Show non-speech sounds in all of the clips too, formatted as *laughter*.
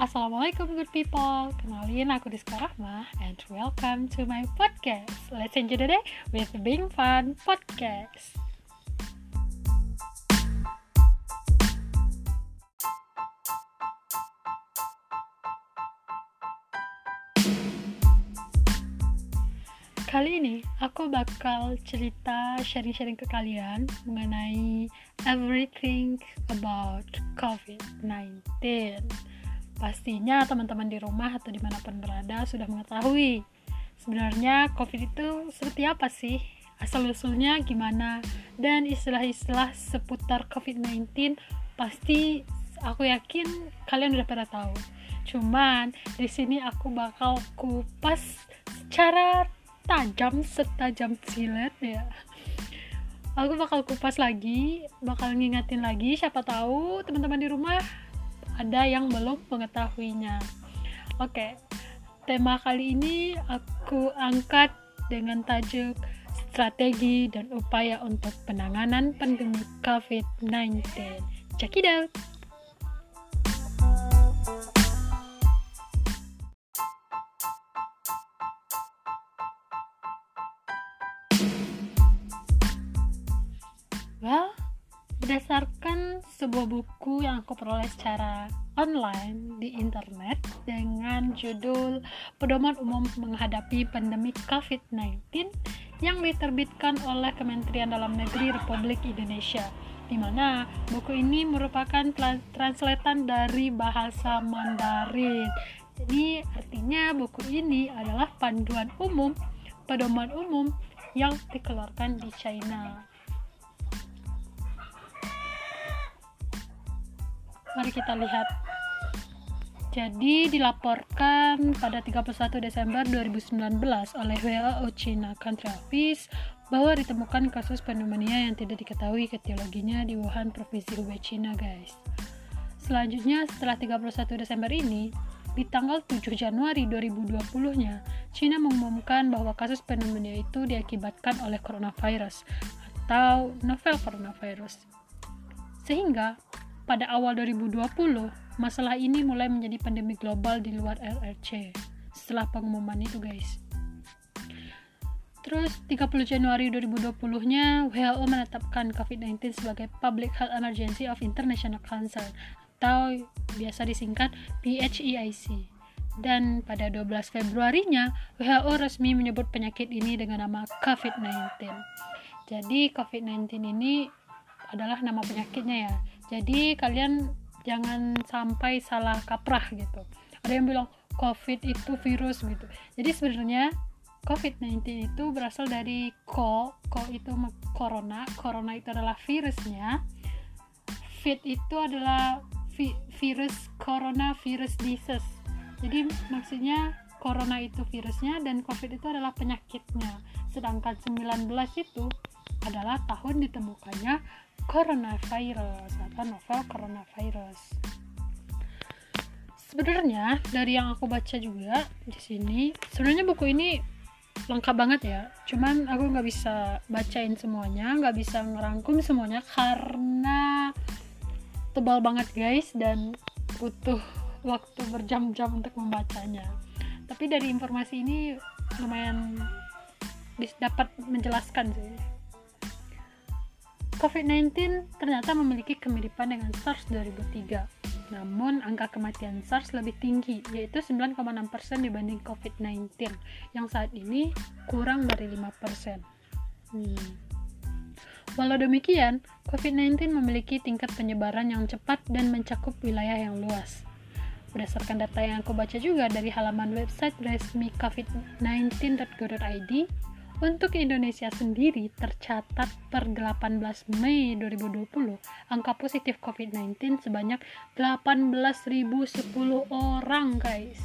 Assalamualaikum good people. Kenalin aku Diska Rahma And welcome to my podcast. Let's enjoy the day with Being Fun Podcast. Kali ini aku bakal cerita sharing-sharing ke kalian mengenai everything about COVID-19. Pastinya teman-teman di rumah atau di mana pun berada sudah mengetahui sebenarnya COVID itu seperti apa sih, asal-usulnya gimana, dan istilah-istilah seputar COVID-19 pasti aku yakin kalian udah pada tahu. Cuman di sini aku bakal kupas secara tajam setajam silet ya. Aku bakal kupas lagi bakal ngingetin lagi siapa tahu teman-teman di rumah ada yang belum mengetahuinya. Oke tema kali ini aku angkat dengan tajuk strategi dan upaya untuk penanganan pandemi COVID-19 check it out. Well, berdasarkan sebuah buku yang aku peroleh secara online di internet dengan judul Pedoman Umum Menghadapi Pandemi COVID-19 yang diterbitkan oleh Kementerian Dalam Negeri Republik Indonesia di mana buku ini merupakan translatean dari bahasa Mandarin. Jadi artinya buku ini adalah panduan umum, pedoman umum yang dikeluarkan di China. Mari kita lihat. Jadi dilaporkan pada 31 Desember 2019 oleh WHO China Country Office bahwa ditemukan kasus pneumonia yang tidak diketahui etiologinya di Wuhan, Provinsi Hubei, China, guys. Selanjutnya, setelah 31 Desember ini, di tanggal 7 Januari 2020-nya, China mengumumkan bahwa kasus pneumonia itu diakibatkan oleh coronavirus atau novel coronavirus. Sehingga pada awal 2020, masalah ini mulai menjadi pandemi global di luar RRC setelah pengumuman itu guys. Terus 30 Januari 2020-nya WHO menetapkan COVID-19 sebagai Public Health Emergency of International Concern atau biasa disingkat PHEIC. Dan pada 12 Februarinya, WHO resmi menyebut penyakit ini dengan nama COVID-19. Jadi COVID-19 ini adalah nama penyakitnya ya jadi kalian jangan sampai salah kaprah gitu. Ada yang bilang covid itu virus gitu. Jadi sebenarnya covid-19 itu berasal dari ko ko itu corona corona itu adalah virusnya. Fit itu adalah vi virus corona virus disease. Jadi maksudnya corona itu virusnya dan covid itu adalah penyakitnya. Sedangkan 19 itu adalah tahun ditemukannya coronavirus atau novel coronavirus. Sebenarnya dari yang aku baca juga di sini, sebenarnya buku ini lengkap banget ya. Cuman aku nggak bisa bacain semuanya, nggak bisa ngerangkum semuanya karena tebal banget guys dan butuh waktu berjam-jam untuk membacanya. Tapi dari informasi ini lumayan dapat menjelaskan sih COVID-19 ternyata memiliki kemiripan dengan SARS 2003. Namun, angka kematian SARS lebih tinggi, yaitu 9,6% dibanding COVID-19, yang saat ini kurang dari 5%. Hmm. Walau demikian, COVID-19 memiliki tingkat penyebaran yang cepat dan mencakup wilayah yang luas. Berdasarkan data yang aku baca juga dari halaman website resmi covid19.go.id, untuk Indonesia sendiri tercatat per 18 Mei 2020 angka positif COVID-19 sebanyak 18.010 orang guys.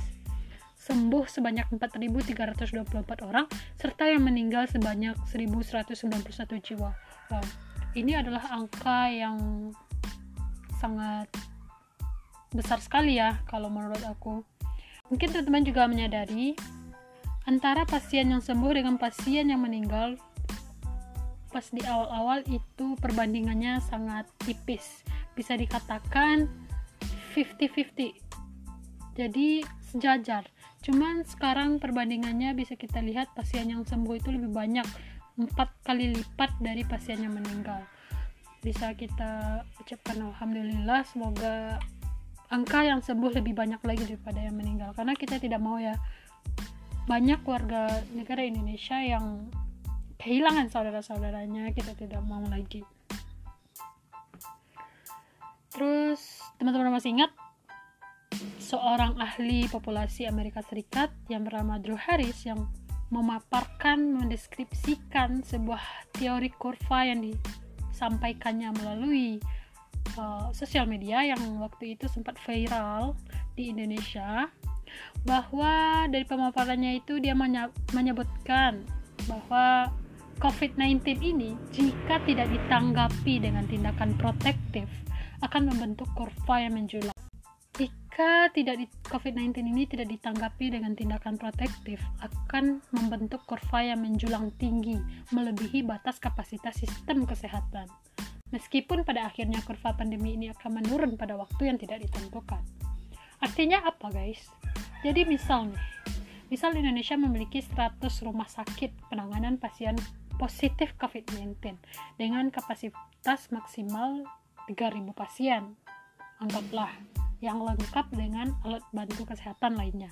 Sembuh sebanyak 4.324 orang serta yang meninggal sebanyak 1.191 jiwa. Wow. Ini adalah angka yang sangat besar sekali ya kalau menurut aku. Mungkin teman-teman juga menyadari antara pasien yang sembuh dengan pasien yang meninggal pas di awal-awal itu perbandingannya sangat tipis. Bisa dikatakan 50-50 jadi sejajar. Cuman sekarang perbandingannya bisa kita lihat pasien yang sembuh itu lebih banyak. Empat kali lipat dari pasien yang meninggal. Bisa kita ucapkan alhamdulillah semoga angka yang sembuh lebih banyak lagi daripada yang meninggal. Karena kita tidak mau ya banyak warga negara Indonesia yang kehilangan saudara-saudaranya kita tidak mau lagi. Terus teman-teman masih ingat? Seorang ahli populasi Amerika Serikat yang bernama Drew Harris yang memaparkan mendeskripsikan sebuah teori kurva yang di disampaikannya melalui uh, sosial media yang waktu itu sempat viral di Indonesia bahwa dari pemaparannya itu dia menyebutkan bahwa COVID-19 ini jika tidak ditanggapi dengan tindakan protektif akan membentuk kurva yang menjulang. Jika tidak di COVID-19 ini tidak ditanggapi dengan tindakan protektif akan membentuk kurva yang menjulang tinggi melebihi batas kapasitas sistem kesehatan. Meskipun pada akhirnya kurva pandemi ini akan menurun pada waktu yang tidak ditentukan. Artinya apa guys jadi misal nih misal Indonesia memiliki 100 rumah sakit penanganan pasien positif COVID-19 dengan kapasitas maksimal 3000 pasien anggaplah yang lengkap dengan alat bantu kesehatan lainnya.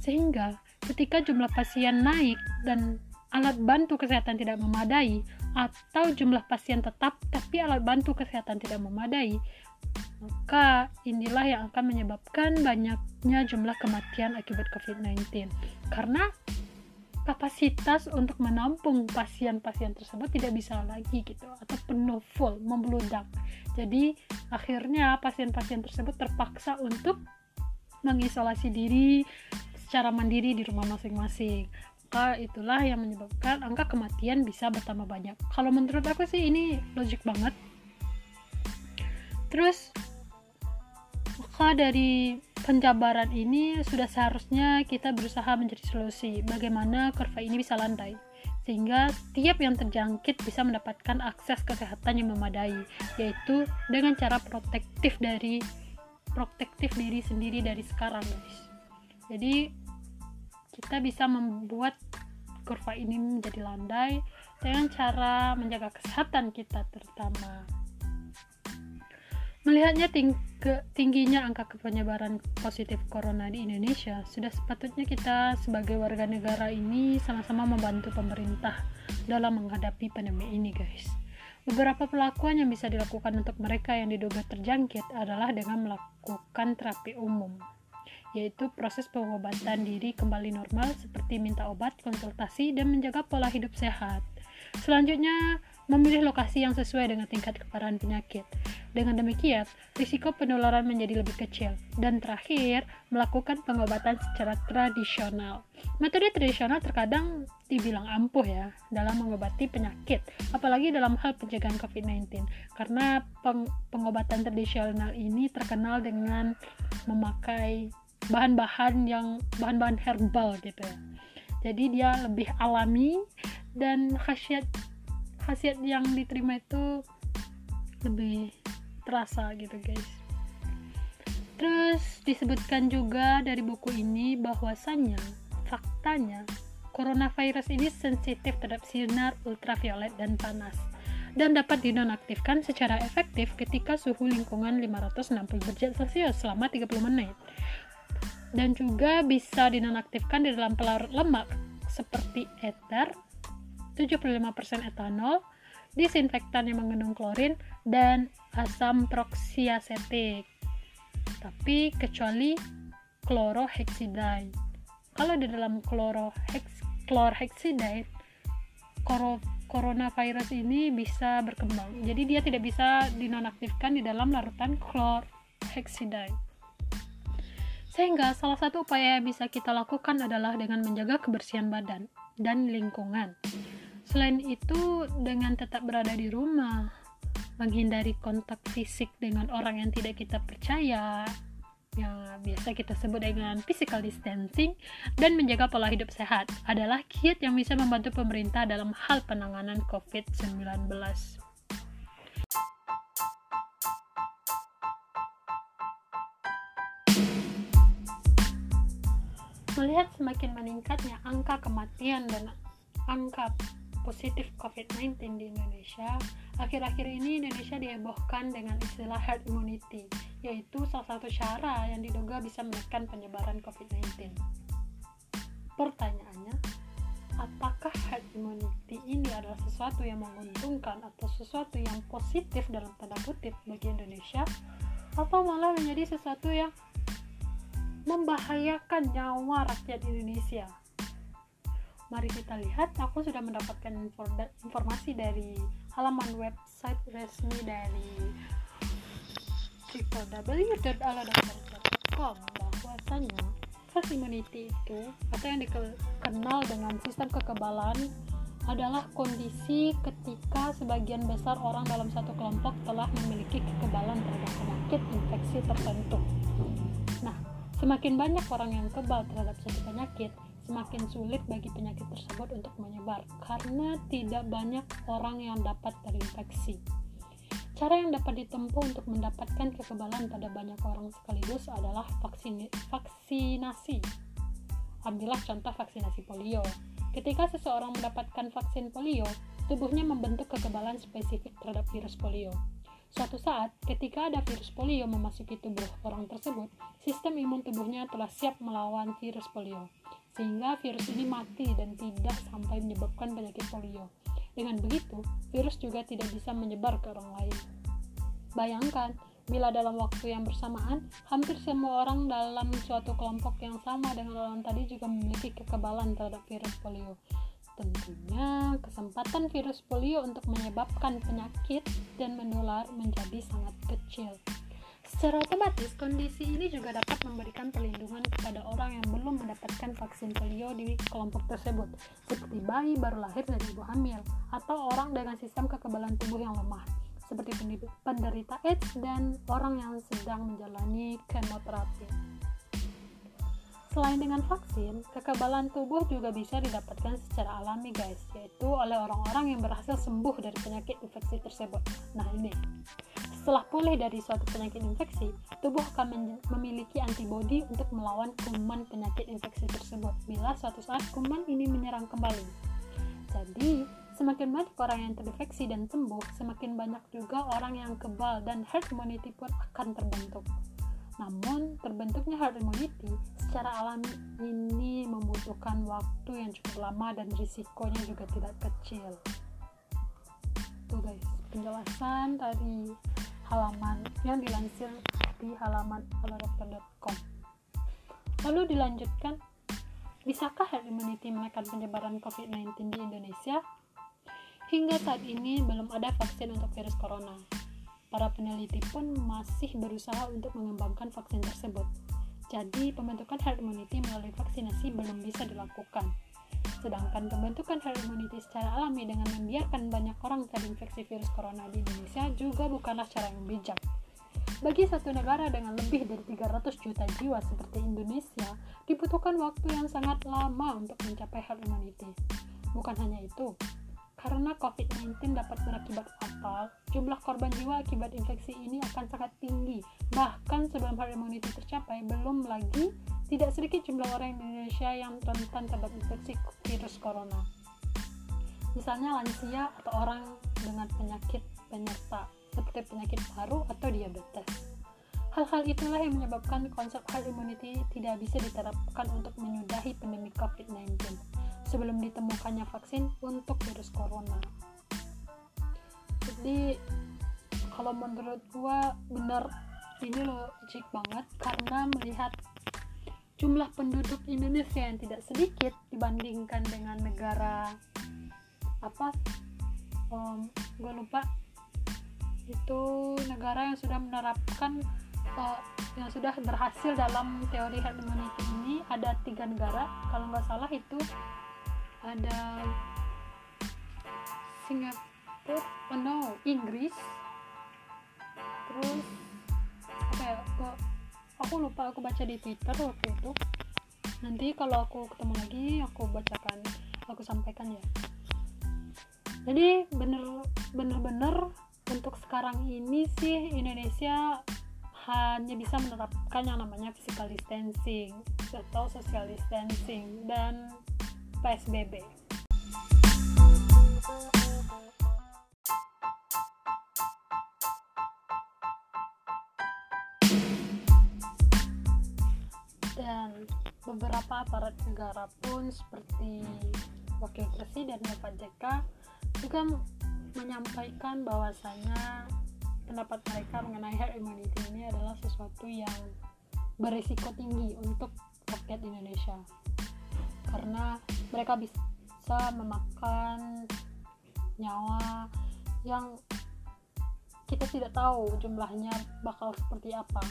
Sehingga ketika jumlah pasien naik dan alat bantu kesehatan tidak memadai atau jumlah pasien tetap tapi alat bantu kesehatan tidak memadai, maka inilah yang akan menyebabkan banyaknya jumlah kematian akibat COVID-19. Karena kapasitas untuk menampung pasien-pasien tersebut tidak bisa lagi gitu atau penuh full membludak. Jadi akhirnya pasien-pasien tersebut terpaksa untuk mengisolasi diri secara mandiri di rumah masing-masing. Maka itulah yang menyebabkan angka kematian bisa bertambah banyak. Kalau menurut aku sih ini logik banget terus maka dari penjabaran ini sudah seharusnya kita berusaha mencari solusi bagaimana kurva ini bisa landai sehingga tiap yang terjangkit bisa mendapatkan akses kesehatan yang memadai yaitu dengan cara protektif dari protektif diri sendiri dari sekarang guys. Jadi kita bisa membuat kurva ini menjadi landai dengan cara menjaga kesehatan kita terutama Melihatnya ting tingginya angka penyebaran positif corona di Indonesia, sudah sepatutnya kita sebagai warga negara ini sama-sama membantu pemerintah dalam menghadapi pandemi ini, guys. Beberapa pelakuan yang bisa dilakukan untuk mereka yang diduga terjangkit adalah dengan melakukan terapi umum, yaitu proses pengobatan diri kembali normal seperti minta obat, konsultasi, dan menjaga pola hidup sehat. Selanjutnya, memilih lokasi yang sesuai dengan tingkat keparahan penyakit. Dengan demikian, risiko penularan menjadi lebih kecil. Dan terakhir, melakukan pengobatan secara tradisional. Metode tradisional terkadang dibilang ampuh ya dalam mengobati penyakit, apalagi dalam hal pencegahan COVID-19. Karena peng pengobatan tradisional ini terkenal dengan memakai bahan-bahan yang bahan-bahan herbal gitu ya. Jadi dia lebih alami dan khasiat khasiat yang diterima itu lebih terasa gitu guys. Terus disebutkan juga dari buku ini bahwasannya faktanya coronavirus ini sensitif terhadap sinar ultraviolet dan panas dan dapat dinonaktifkan secara efektif ketika suhu lingkungan 560 derajat celcius selama 30 menit. Dan juga bisa dinonaktifkan di dalam pelarut lemak seperti ether 75% etanol, disinfektan yang mengandung klorin, dan asam proksiasetik. Tapi kecuali chlorohexidine. Kalau di dalam chlorhexidine, coronavirus ini bisa berkembang. Jadi dia tidak bisa dinonaktifkan di dalam larutan chlorhexidine. Sehingga salah satu upaya yang bisa kita lakukan adalah dengan menjaga kebersihan badan dan lingkungan. Selain itu, dengan tetap berada di rumah, menghindari kontak fisik dengan orang yang tidak kita percaya, yang biasa kita sebut dengan physical distancing, dan menjaga pola hidup sehat adalah kiat yang bisa membantu pemerintah dalam hal penanganan COVID-19. Melihat semakin meningkatnya angka kematian dan angka positif COVID-19 di Indonesia, akhir-akhir ini Indonesia dihebohkan dengan istilah herd immunity, yaitu salah satu cara yang diduga bisa menekan penyebaran COVID-19. Pertanyaannya, apakah herd immunity ini adalah sesuatu yang menguntungkan atau sesuatu yang positif dalam tanda kutip bagi Indonesia, atau malah menjadi sesuatu yang membahayakan nyawa rakyat Indonesia? Mari kita lihat, aku sudah mendapatkan informasi dari halaman website resmi dari www.ala.com bahwasanya herd immunity itu atau yang dikenal dengan sistem kekebalan adalah kondisi ketika sebagian besar orang dalam satu kelompok telah memiliki kekebalan terhadap penyakit infeksi tertentu. Nah, semakin banyak orang yang kebal terhadap suatu penyakit, semakin sulit bagi penyakit tersebut untuk menyebar karena tidak banyak orang yang dapat terinfeksi. Cara yang dapat ditempuh untuk mendapatkan kekebalan pada banyak orang sekaligus adalah vaksin vaksinasi. Ambillah contoh vaksinasi polio. Ketika seseorang mendapatkan vaksin polio, tubuhnya membentuk kekebalan spesifik terhadap virus polio. Suatu saat, ketika ada virus polio memasuki tubuh orang tersebut, sistem imun tubuhnya telah siap melawan virus polio sehingga virus ini mati dan tidak sampai menyebabkan penyakit polio. Dengan begitu, virus juga tidak bisa menyebar ke orang lain. Bayangkan, bila dalam waktu yang bersamaan, hampir semua orang dalam suatu kelompok yang sama dengan orang tadi juga memiliki kekebalan terhadap virus polio. Tentunya, kesempatan virus polio untuk menyebabkan penyakit dan menular menjadi sangat kecil. Secara otomatis, kondisi ini juga dapat memberikan perlindungan kepada orang yang belum mendapatkan vaksin polio di kelompok tersebut, seperti bayi baru lahir dari ibu hamil, atau orang dengan sistem kekebalan tubuh yang lemah, seperti penderita AIDS dan orang yang sedang menjalani kemoterapi. Selain dengan vaksin, kekebalan tubuh juga bisa didapatkan secara alami guys, yaitu oleh orang-orang yang berhasil sembuh dari penyakit infeksi tersebut. Nah ini, setelah pulih dari suatu penyakit infeksi, tubuh akan memiliki antibodi untuk melawan kuman penyakit infeksi tersebut bila suatu saat kuman ini menyerang kembali. Jadi, semakin banyak orang yang terinfeksi dan sembuh, semakin banyak juga orang yang kebal dan herd immunity pun akan terbentuk. Namun, terbentuknya herd immunity secara alami ini membutuhkan waktu yang cukup lama dan risikonya juga tidak kecil. Tuh guys, penjelasan tadi halaman yang dilansir di halaman aladokter.com. Lalu dilanjutkan, bisakah herd immunity menekan penyebaran COVID-19 di Indonesia? Hingga saat ini belum ada vaksin untuk virus corona. Para peneliti pun masih berusaha untuk mengembangkan vaksin tersebut. Jadi, pembentukan herd immunity melalui vaksinasi belum bisa dilakukan. Sedangkan pembentukan herd immunity secara alami dengan membiarkan banyak orang terinfeksi virus corona di Indonesia juga bukanlah cara yang bijak. Bagi satu negara dengan lebih dari 300 juta jiwa seperti Indonesia, dibutuhkan waktu yang sangat lama untuk mencapai herd immunity. Bukan hanya itu, karena COVID-19 dapat berakibat fatal, jumlah korban jiwa akibat infeksi ini akan sangat tinggi. Bahkan sebelum herd immunity tercapai, belum lagi tidak sedikit jumlah orang Indonesia yang rentan terhadap infeksi virus corona. Misalnya lansia atau orang dengan penyakit penyerta seperti penyakit paru atau diabetes. Hal-hal itulah yang menyebabkan konsep herd immunity tidak bisa diterapkan untuk menyudahi pandemi COVID-19 sebelum ditemukannya vaksin untuk virus corona. Jadi kalau menurut gua benar ini logik banget karena melihat jumlah penduduk Indonesia yang tidak sedikit dibandingkan dengan negara apa um, gue lupa itu negara yang sudah menerapkan uh, yang sudah berhasil dalam teori herd immunity ini ada tiga negara kalau nggak salah itu ada Singapura oh no Inggris. Terus apa ya aku, aku lupa aku baca di Twitter waktu itu. Nanti kalau aku ketemu lagi aku bacakan aku sampaikan ya. Jadi bener bener bener untuk sekarang ini sih Indonesia hanya bisa menerapkan yang namanya physical distancing atau social distancing. Dan PSBB. Dan beberapa aparat negara pun seperti Wakil Presiden Bapak JK juga menyampaikan bahwasanya pendapat mereka mengenai herd immunity ini adalah sesuatu yang berisiko tinggi untuk rakyat Indonesia karena mereka bisa memakan nyawa yang kita tidak tahu jumlahnya bakal seperti apa.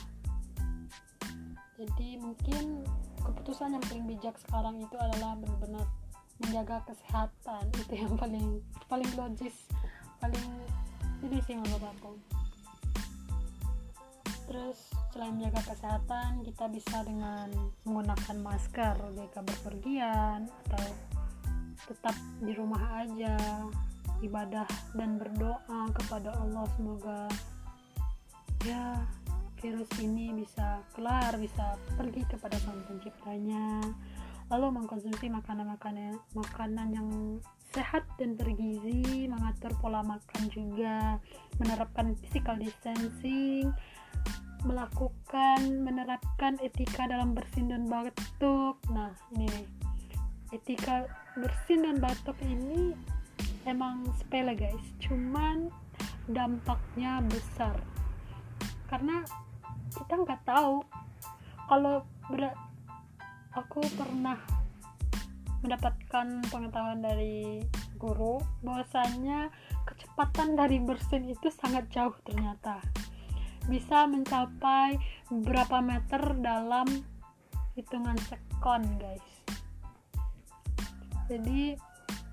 Jadi mungkin keputusan yang paling bijak sekarang itu adalah benar-benar menjaga kesehatan. Itu yang paling paling logis paling ini sih menurut aku terus selain menjaga kesehatan kita bisa dengan menggunakan masker jika berpergian atau tetap di rumah aja ibadah dan berdoa kepada Allah. Semoga ya virus ini bisa kelar bisa pergi kepada sang penciptanya. Lalu mengkonsumsi makanan-makanan makanan yang sehat dan bergizi mengatur pola makan juga menerapkan physical distancing melakukan menerapkan etika dalam bersin dan batuk. Nah ini etika bersin dan batuk ini emang sepele guys. Cuman dampaknya besar. Karena kita nggak tahu kalau ber aku pernah mendapatkan pengetahuan dari guru bahwasanya kecepatan dari bersin itu sangat jauh ternyata bisa mencapai berapa meter dalam hitungan sekon guys. Jadi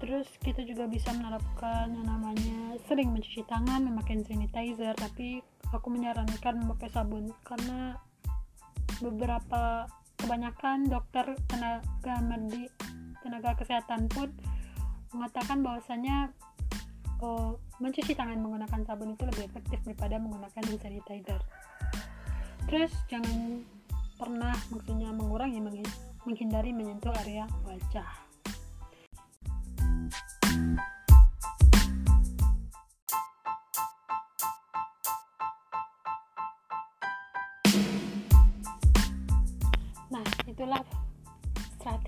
terus kita juga bisa menerapkan yang namanya sering mencuci tangan memakai sanitizer. Tapi aku menyarankan memakai sabun karena beberapa kebanyakan dokter tenaga medis tenaga kesehatan pun mengatakan bahwasanya oh, mencuci tangan menggunakan sabun itu lebih efektif daripada menggunakan hand sanitizer. Terus jangan pernah maksudnya mengurangi menghindari menyentuh area wajah.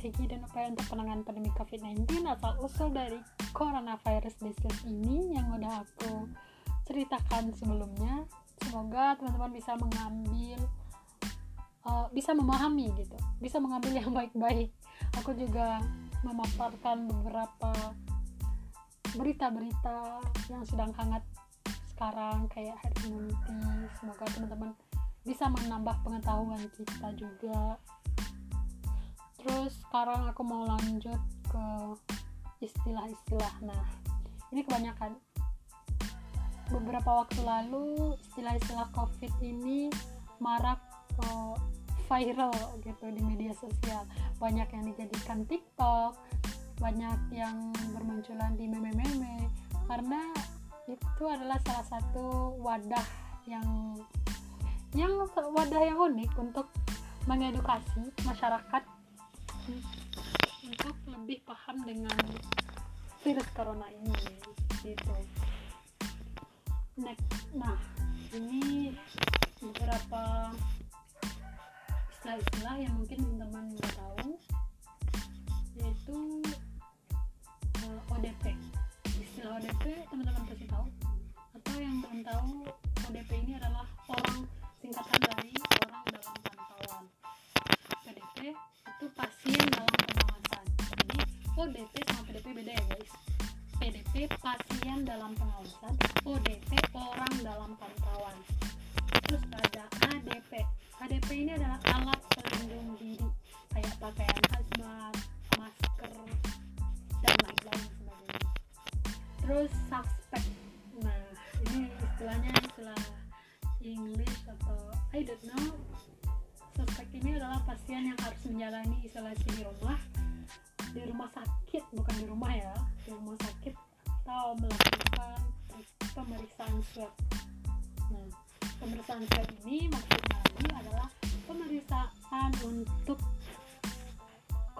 Strategi dan upaya untuk penanganan pandemi COVID-19 asal usul dari coronavirus disease ini yang udah aku ceritakan sebelumnya. Semoga teman-teman bisa mengambil uh, bisa memahami gitu, bisa mengambil yang baik-baik. Aku juga memaparkan beberapa berita-berita yang sedang hangat sekarang kayak herd immunity. Semoga teman-teman bisa menambah pengetahuan kita juga terus sekarang aku mau lanjut ke istilah-istilah. Nah ini kebanyakan. Beberapa waktu lalu istilah-istilah covid ini marak uh, viral gitu di media sosial. Banyak yang dijadikan tiktok banyak yang bermunculan di meme-meme karena itu adalah salah satu wadah yang yang wadah yang unik untuk mengedukasi masyarakat untuk lebih paham dengan virus corona ini gitu. Nah ini beberapa istilah-istilah yang mungkin teman-teman nggak tahu yaitu uh, eh, ODP istilah ODP teman-teman pasti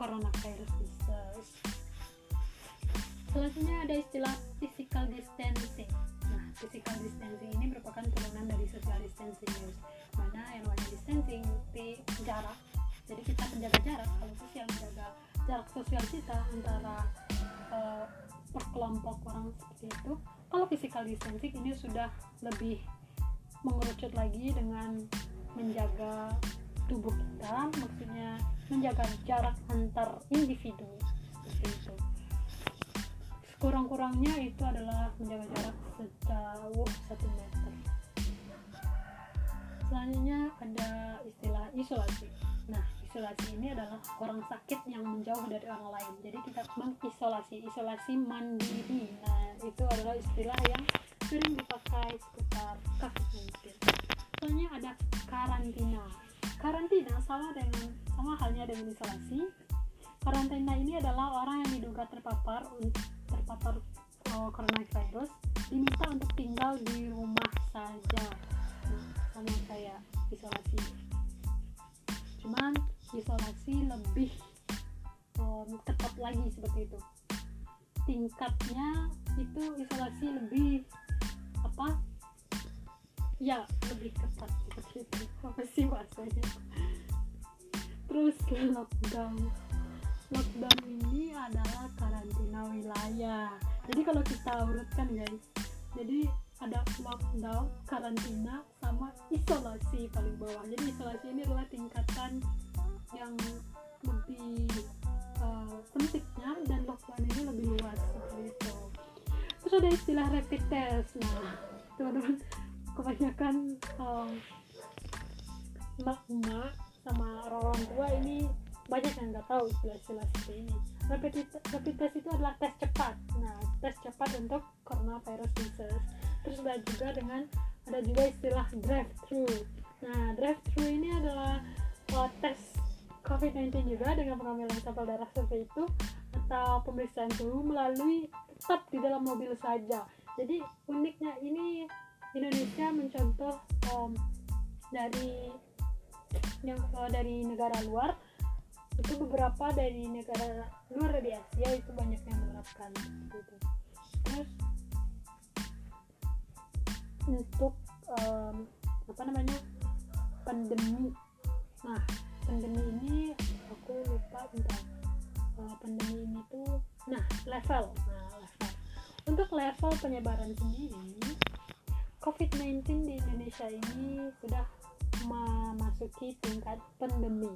coronavirus disease. Selanjutnya ada istilah physical distancing. Nah physical distancing ini merupakan turunan dari social distancing mana yang namanya distancing di jarak. Jadi kita menjaga jarak kalau sosial menjaga jarak sosial kita antara uh, perkelompok orang seperti itu. Kalau physical distancing ini sudah lebih mengerucut lagi dengan menjaga tubuh kita maksudnya menjaga jarak antar individu. Seperti itu. Kurang-kurangnya itu adalah menjaga jarak sejauh satu meter. Selanjutnya ada istilah isolasi. Nah isolasi ini adalah orang sakit yang menjauh dari orang lain. Jadi kita mengisolasi isolasi mandiri. Nah itu adalah istilah yang sering dipakai seputar COVID-19 soalnya ada karantina karantina sama dengan sama halnya dengan isolasi. Karantina ini adalah orang yang diduga terpapar terpapar uh, coronavirus diminta untuk tinggal di rumah saja. Sama kayak isolasi. Cuman isolasi lebih um, ketat lagi seperti itu. Tingkatnya itu isolasi lebih apa ya lebih ketat seperti itu apa sih bahasanya terus lockdown lockdown ini adalah karantina wilayah jadi kalau kita urutkan guys jadi ada lockdown, karantina, sama isolasi paling bawah. Jadi isolasi ini adalah tingkatan yang lebih uh, pentingnya dan lockdown ini lebih luas seperti itu. Terus ada istilah rapid test. Nah, teman-teman kebanyakan um, sama orang tua ini banyak yang nggak tahu istilah-istilah seperti ini. Rapid, rapid test itu adalah tes cepat. Nah tes cepat untuk coronavirus disease terus ada juga dengan ada juga istilah drive thru nah drive thru ini adalah uh, tes COVID-19 juga dengan pengambilan sampel darah seperti itu atau pemeriksaan suhu melalui tetap di dalam mobil saja. Jadi uniknya ini Indonesia mencontoh um, dari yang dari negara luar itu beberapa dari negara luar dari Asia itu banyak yang menerapkan gitu. Terus untuk um, apa namanya pandemi. Nah pandemi ini aku lupa tentang uh, pandemi ini tuh nah level. Nah level. Untuk level penyebaran sendiri COVID-19 di Indonesia ini sudah memasuki tingkat pandemi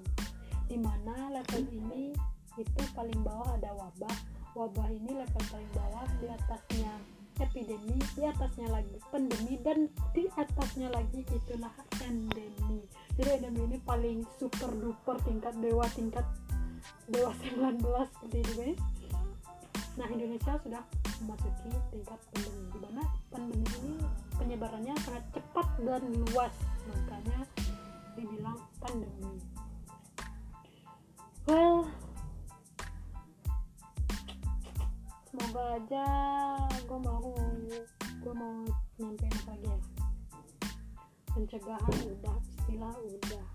di mana level ini itu paling bawah ada wabah. Wabah ini level paling bawah di atasnya epidemi di atasnya lagi pandemi dan di atasnya lagi itulah endemi. Jadi endemi ini paling super duper tingkat dewa tingkat dewa 19 seperti itu guys. Nah Indonesia sudah memasuki tingkat pandemi di mana pandemi ini penyebarannya sangat cepat dan luas. Makanya dibilang pandemi. Well semoga aja gue mau gue mau nyampein apa ya. Pencegahan udah istilah udah.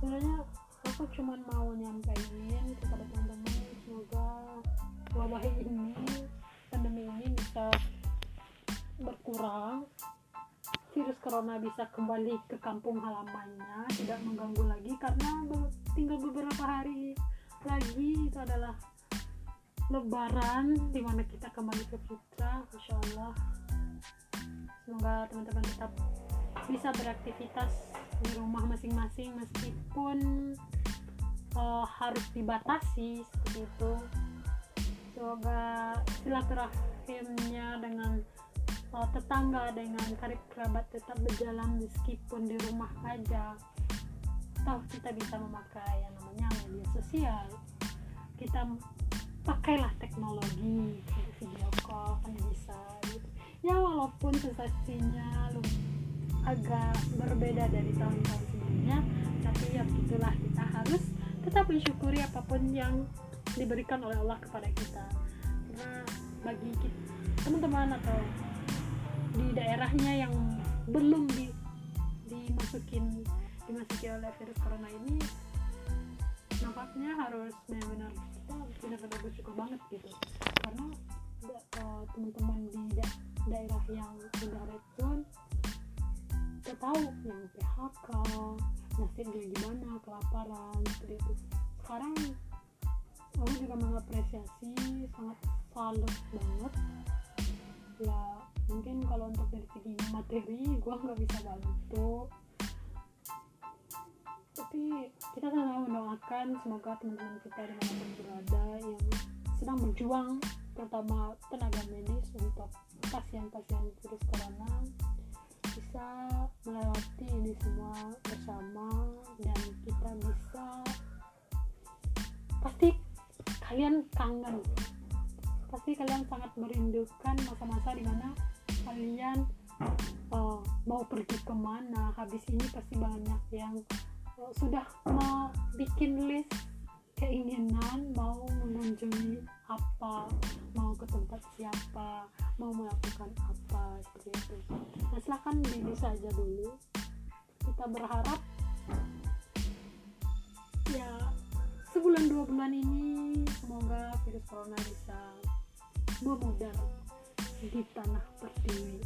Sebenarnya aku cuman mau nyampein kepada teman-teman semoga wabah ini pandemi ini bisa berkurang. Virus corona bisa kembali ke kampung halamannya tidak mengganggu lagi karena tinggal beberapa hari lagi itu adalah lebaran di mana kita kembali ke fitrah insya Allah. Semoga teman-teman tetap bisa beraktivitas di rumah masing-masing meskipun uh, harus dibatasi seperti itu. Semoga silaturahimnya dengan uh, tetangga dengan karib kerabat tetap berjalan meskipun di rumah aja toh kita bisa memakai yang namanya media sosial. Kita pakailah teknologi video call kan bisa gitu. Ya walaupun sensasinya agak berbeda dari tahun-tahun sebelumnya tapi ya itulah kita harus tetap mensyukuri apa pun yang diberikan oleh Allah kepada kita. Karena bagi teman-teman atau di daerahnya yang belum di dimasukin dimasuki oleh virus corona ini nampaknya harus benar-benar kita benar-benar bersyukur banget gitu. Karena uh, teman-teman di da daerah yang udah red zone kita tahu yang PHK nasibnya gimana kelaparan seperti itu. Sekarang aku juga mengapresiasi sangat salut banget. Ya mungkin kalau untuk dari segi materi gue nggak bisa bantu. Tapi kita sama mendoakan semoga teman-teman kita di mana pun berada yang sedang berjuang terutama tenaga medis untuk pasien-pasien virus corona bisa melewati ini semua bersama dan kita bisa pasti kalian kangen. Pasti kalian sangat merindukan masa-masa di mana kalian uh, mau pergi ke mana habis ini pasti banyak yang uh, sudah mau bikin list keinginan mau mengunjungi apa mau ke tempat siapa mau melakukan apa seperti itu. Nah silahkan diri saja dulu. Kita berharap ya sebulan dua bulan ini semoga virus corona bisa memudar di tanah pertiwi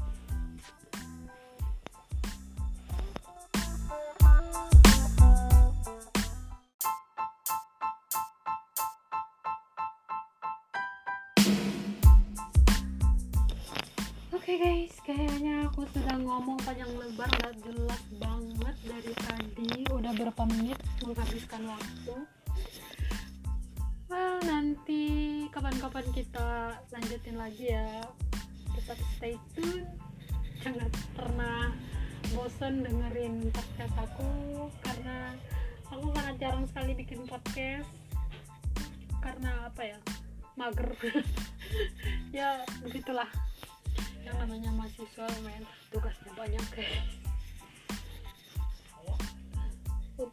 Oke okay guys, kayaknya aku sudah ngomong panjang lebar gak jelas banget dari tadi. Udah berapa menit? Menghabiskan waktu. Well, nanti kapan-kapan kita lanjutin lagi ya Tetap stay tune Jangan pernah bosan dengerin podcast aku Karena aku sangat jarang sekali bikin podcast Karena apa ya, mager. *laughs* Ya begitulah. Yang namanya mahasiswa main tugasnya banyak oke.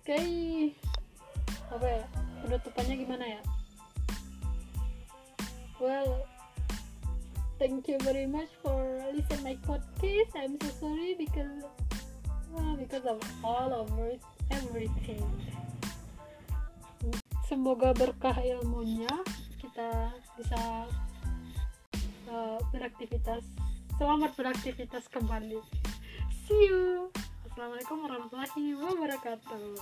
Okay. apa ya? Penutupannya gimana ya? Well thank you very much for listen my podcast I'm so sorry because well, because of all of it, everything semoga berkah ilmunya kita bisa uh, beraktivitas Selamat beraktivitas kembali. See you. Assalamualaikum warahmatullahi wabarakatuh.